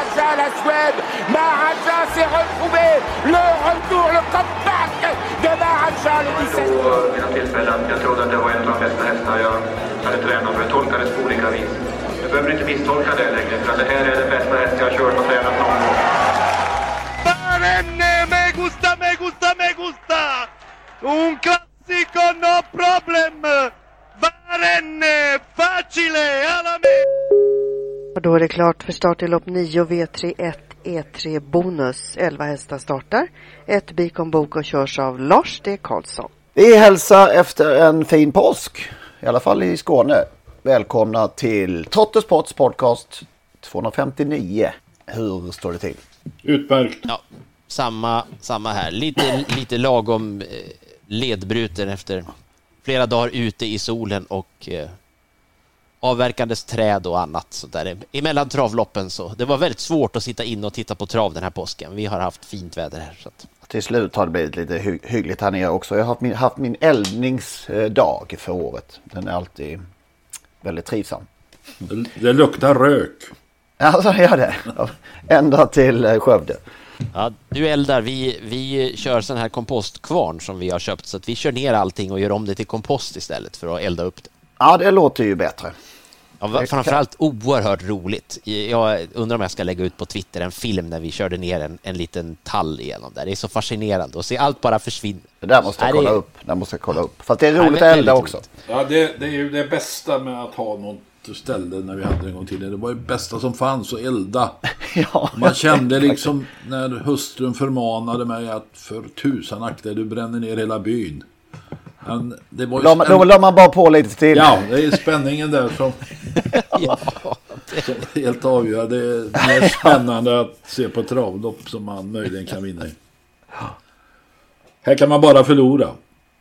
Maharaja, la Suède. Maharaja s'est retrouvé. Le retour, le comeback de Maharaja, le 17. Vid mina tillfällen. Jag trodde att det var en av de bästa hästar jag hade tränat för. Jag tolkades på olika vis. Du behöver inte misstolka det längre, för att det här är den bästa häst jag har kört och tränat någon gång. Barenne, me gusta, me gusta, me gusta! Un Och då är det klart för start i lopp 9 V31 E3 Bonus. 11 hästar startar. Ett Bikon Bok och körs av Lars D. Karlsson. Vi hälsar efter en fin påsk, i alla fall i Skåne. Välkomna till Trotte Sports podcast 259. Hur står det till? Utmärkt. Ja, samma, samma här. Lite, lite lagom eh, ledbruten efter flera dagar ute i solen och eh, avverkandes träd och annat så där. Emellan travloppen så det var väldigt svårt att sitta in och titta på trav den här påsken. Vi har haft fint väder här. Så att... Till slut har det blivit lite hy hyggligt här nere också. Jag har haft min, haft min eldningsdag för året. Den är alltid väldigt trivsam. Det, det luktar rök. Alltså gör det. Ända till eh, Skövde. Ja, du eldar. Vi, vi kör sån här kompostkvarn som vi har köpt så att vi kör ner allting och gör om det till kompost istället för att elda upp det. Ja, det låter ju bättre. Ja, framförallt oerhört roligt. Jag undrar om jag ska lägga ut på Twitter en film när vi körde ner en, en liten tall igenom där. Det är så fascinerande att se allt bara försvinna. Det där måste jag kolla det... upp. Det måste jag kolla upp. För att det är roligt Nej, att elda också. Ja, det, det är ju det bästa med att ha något ställe när vi hade en gång till. Det var ju bästa som fanns att elda. ja, Man kände liksom när hustrun förmanade mig att för tusan akta du bränner ner hela byn. Men det var ju då, spänn... då la man bara på lite till. Ja, det är spänningen där som, ja, det... helt avgör. Det är mer spännande att se på travlopp som man möjligen kan vinna i. Här kan man bara förlora.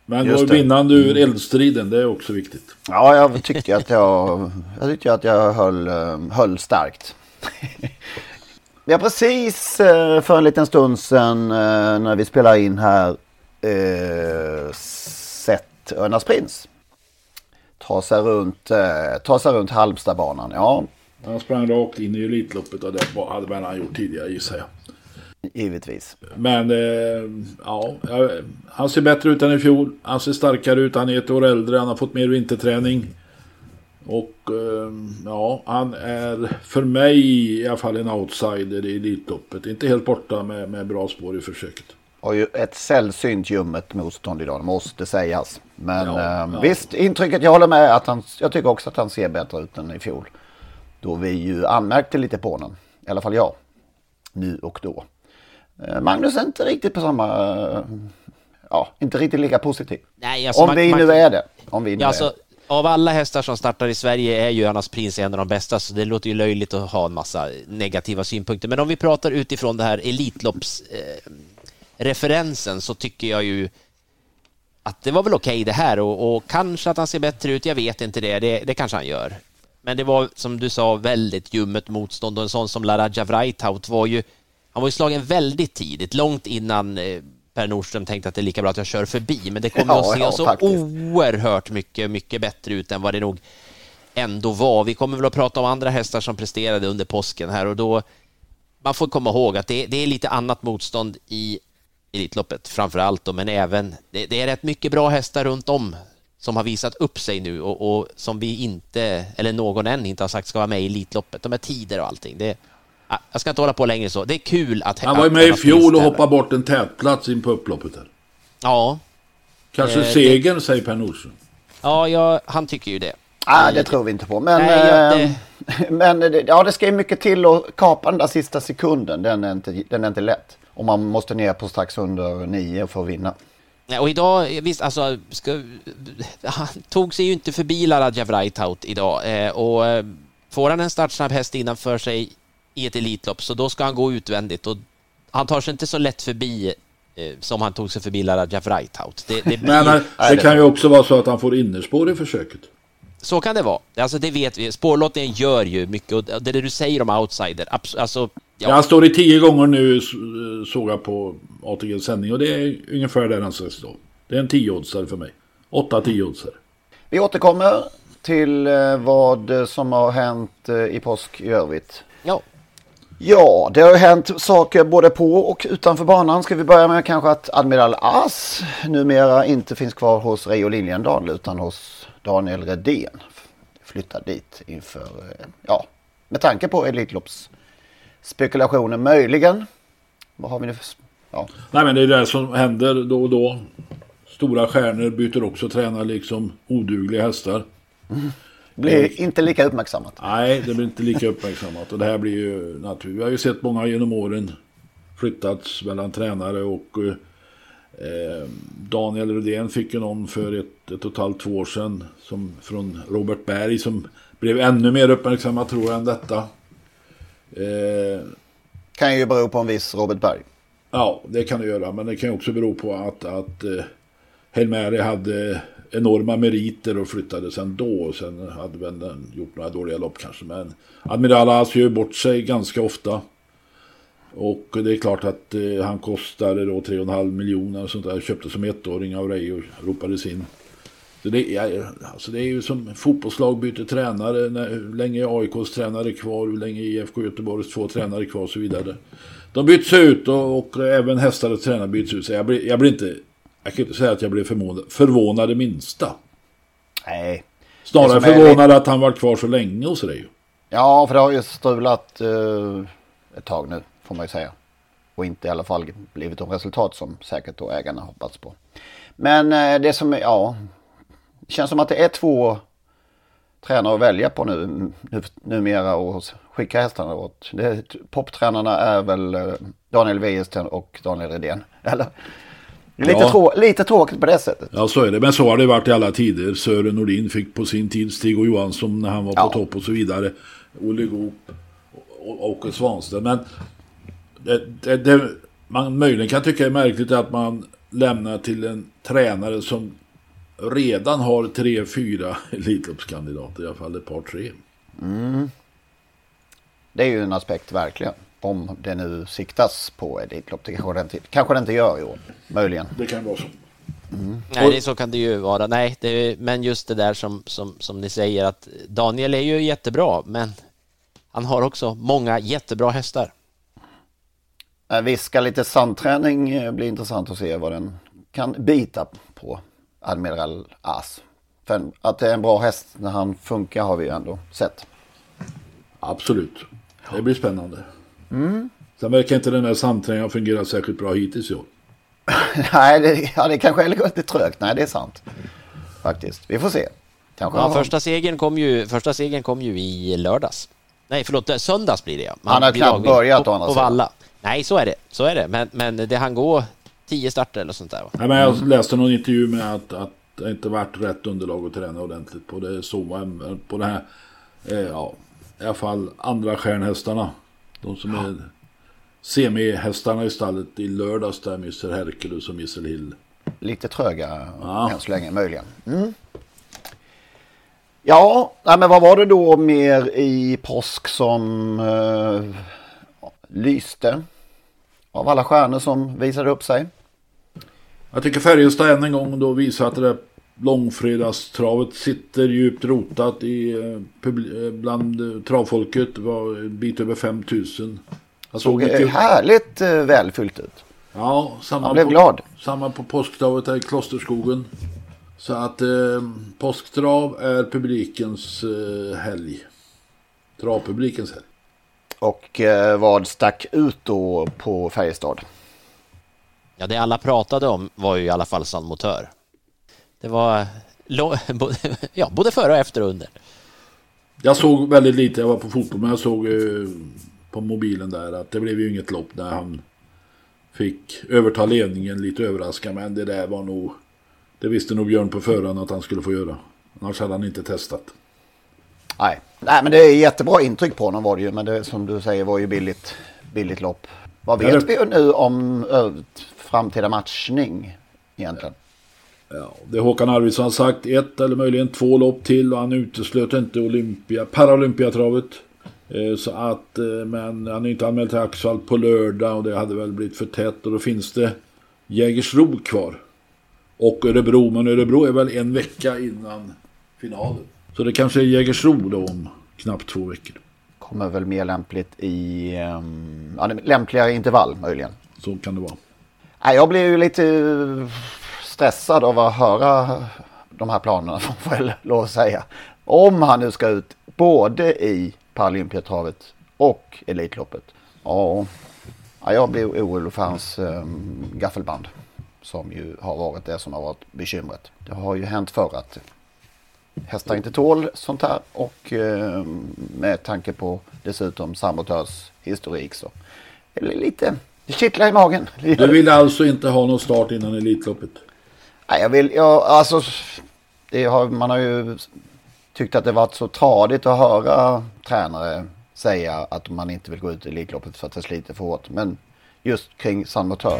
Men att vinnande ur eldstriden, det är också viktigt. Ja, jag tyckte att jag, jag, tyckte att jag höll, höll starkt. Vi har precis eh, för en liten stund sedan eh, när vi spelar in här eh, sett Örnas prins. Ta sig runt, ta sig runt Halmstadbanan. Ja. Han sprang rakt in i Elitloppet och det hade väl han gjort tidigare gissar jag. Givetvis. Men eh, ja, han ser bättre ut än i fjol. Han ser starkare ut. Han är ett år äldre. Han har fått mer vinterträning. Och eh, ja, han är för mig i alla fall en outsider i Elitloppet. Inte helt borta med, med bra spår i försöket. Och ju ett sällsynt ljummet motstånd idag, måste sägas. Men ja, eh, ja. visst, intrycket, jag håller med att han, jag tycker också att han ser bättre ut än i fjol. Då vi ju anmärkte lite på honom, i alla fall jag, nu och då. Eh, Magnus är inte riktigt på samma, eh, ja, inte riktigt lika positiv. Nej, alltså, om man, vi man, nu är det. Om vi nu ja, alltså, är det. Av alla hästar som startar i Sverige är ju Johannas Prins en av de bästa, så det låter ju löjligt att ha en massa negativa synpunkter. Men om vi pratar utifrån det här Elitloppsreferensen eh, så tycker jag ju att det var väl okej okay det här och, och, kanske att han ser bättre ut, jag vet inte det, det, det kanske han gör. Men det var som du sa väldigt ljummet motstånd och en sån som Laraja Vrajtaut var ju han var ju slagen väldigt tidigt, långt innan eh, Per Nordström tänkte att det är lika bra att jag kör förbi, men det kommer ja, att se ja, så faktiskt. oerhört mycket, mycket bättre ut än vad det nog ändå var. Vi kommer väl att prata om andra hästar som presterade under påsken här och då man får komma ihåg att det, det är lite annat motstånd i Elitloppet framför allt då, men även det, det, är rätt mycket bra hästar runt om som har visat upp sig nu och, och, som vi inte, eller någon än inte har sagt ska vara med i Elitloppet. De här tider och allting. Det, Ah, Jag ska inte hålla på längre så. Det är kul att... Han var ju med i fjol och hoppade bort en tätplats in på upploppet här. Ja. Kanske Eh, det- segern, säger Per Nordström. Ja, ja, han tycker ju det. Nej, det tror vi inte på. Men, Nej, ja, eh, men det, ja, det ska ju mycket till att kapa den där sista sekunden. Den är inte, den är inte lätt. Och man måste ner på strax under nio för att vinna. Nej, och idag, visst, alltså, ska, han tog sig ju inte förbi Laradja Vrajtaut idag eh, och eh, får han en startsnabb häst innanför sig i ett elitlopp så då ska han gå utvändigt och han tar sig inte så lätt förbi eh, som han tog sig förbi Laradja Vrajtaut. Det, det, blir, Men eh, det kan ju också vara så att han får innerspår i försöket. Så kan det vara. Alltså det vet vi. Spårlottningen gör ju mycket och det är det du säger om outsider. Alltså, Ja. Han står i tio gånger nu s- såg jag på ATGs sändning och det är ungefär där han ska stå. Det är en tiooddsare för mig. Åtta tiooddsare. Vi återkommer till eh, vad som har hänt eh, i påsk i övrigt. Ja. Ja, det har ju hänt saker både på och utanför banan. Ska vi börja med kanske att Admiral As numera inte finns kvar hos Reijo Liljendal utan hos Daniel Redén. Flyttad dit inför, eh, ja, med tanke på Elitloppsspekulationen möjligen. Vad har vi nu för... Ja. Nej men det är det som händer då och då. Stora stjärnor byter också tränare liksom odugliga hästar. Blir inte lika uppmärksammat. Nej, det blir inte lika uppmärksammat. Och det här blir ju naturligt. Vi har ju sett många genom åren flyttats mellan tränare och eh, Daniel Rudén fick ju någon för ett, ett och ett halvt, två år sedan. Som, från Robert Berg som blev ännu mer uppmärksammad tror jag än detta. Eh, Kan ju bero på en viss Robert Berg. Ja, det kan det göra. Men det kan också bero på att, att eh, Helmeri hade enorma meriter och flyttade sen då. Sen hade väl den gjort några dåliga lopp kanske. Men Admiral As gör bort sig ganska ofta. Och det är klart att eh, han kostade då 3,5 miljoner och sånt där. Köpte som ettåring av Ray och ropades in. Så det, är, alltså det är ju som fotbollslag byter tränare. När, hur länge är AIKs tränare kvar? Hur länge är IFK Göteborgs två tränare kvar? Och så vidare. De byts ut och, och även hästar och tränare byts ut. Så jag blir, jag blir inte... Jag kan inte säga att jag blev förvånad, förvånad det minsta. Nej. Snarare som är förvånad att han varit kvar så länge hos Reijo. Ja, för det har ju strulat eh, ett tag nu, får man ju säga. Och inte i alla fall blivit de resultat som säkert då ägarna hoppats på. Men eh, det som ja, känns som att det är två tränare att välja på nu, nu numera och skicka hästarna åt. Det, poptränarna är väl eh, Daniel Wäjersten och Daniel Redén. Eller? Lite, Ja. trå, lite tråkigt på det sättet. Ja, så är det. Men så har det varit i alla tider. Sören Nordin fick på sin tid Stig och Johansson när han var på topp och så vidare. Olle Goop och Åke Svanstedt. Men det, det, det man möjligen kan tycka är märkligt är att man lämnar till en tränare som redan har tre, fyra Elitloppskandidater. I alla fall ett par, tre. Mm. Det är ju en aspekt verkligen. Om det nu siktas på Elitlopp. Det kanske det inte, kanske det inte gör i år. Möjligen. Det kan vara så. Nej, det, så kan det ju vara. Nej, det, men just det där som, som, som ni säger att Daniel är ju jättebra, men han har också många jättebra hästar. Eh, Visst ska lite sandträning eh, bli intressant att se vad den kan bita på Admiral As. För att det är en bra häst när han funkar har vi ju ändå sett. Absolut. Det blir spännande. Mm. Sen verkar inte den här samträningen ha fungerat särskilt bra hittills i år. Nej, det, ja, det kanske är lite trögt. Nej, det är sant. Faktiskt. Vi får se. Kanske Ja, första segern kom ju, första segern kom ju i lördags. Nej, förlåt, söndags blir det ja. Han har knappt börjat å på, andra på sidan. Valla. Nej, så är det. Så är det. Men, men det han går tio starter eller sånt där. Va? Nej, men jag läste någon intervju med att, att det inte varit rätt underlag att träna ordentligt på. Det så på det här, eh, ja, i alla fall andra stjärnhästarna. De som är semihästarna i stallet i lördags där, Mr Hercules och Missile Hill. Lite tröga Ja. än så länge, möjligen. Mm. Ja, men vad var det då mer i påsk som eh, lyste? Av alla stjärnor som visade upp sig. Jag tycker Färjestad än en gång då visar att det där långfredagstravet sitter djupt rotat i, eh, eh, bland eh, travfolket. Det var en bit över 5000. Jag Såg eh, härligt välfyllt ut. Ja, samma Man blev på, glad. Samma på påsktravet här i Klosterskogen. Så att eh, påsktrav är publikens eh, helg. Travpublikens helg. Och eh, vad stack ut då på Färjestad? Ja, det alla pratade om var ju i alla fall San Motör. Det var ja, både före och efter och under. Jag såg väldigt lite, jag var på fotboll, men jag såg eh, på mobilen där att det blev ju inget lopp när han fick överta ledningen lite överraskande. Men det där var nog, det visste nog Björn på förhand att han skulle få göra. Annars hade han inte testat. Nej, Nej men det är jättebra intryck på honom var det ju. Men det som du säger var ju billigt, billigt lopp. Vad vet vi nu om framtida matchning egentligen? Ja, det Håkan Arvidsson har sagt, ett eller möjligen två lopp till och han uteslöt inte Olympia, Paralympiatravet. Eh, så att, eh, men han är inte anmäld till Axvall på lördag och det hade väl blivit för tätt och då finns det Jägersro kvar. Och Örebro, men Örebro är väl en vecka innan finalen. Så det kanske är Jägersro då om knappt två veckor. Kommer väl mer lämpligt i, um, ja, lämpligare intervall möjligen. Så kan det vara. Nej, jag blev ju lite stressad av att höra de här planerna får jag lov att säga. Om han nu ska ut både i Paralympiatravet och Elitloppet. Ja, jag blir orolig för hans um, gaffelband. Som ju har varit det som har varit bekymret. Det har ju hänt förr att hästar inte tål sånt här och ehm, med tanke på dessutom sabotörshistorik så är det lite, det kittlar i magen. Du vill alltså inte ha någon start innan Elitloppet? Nej, jag vill, jag, alltså det har, man har ju tyckt att det varit så tradigt att höra tränare säga att man inte vill gå ut i Elitloppet för att det sliter för hårt. Men just kring San Motör.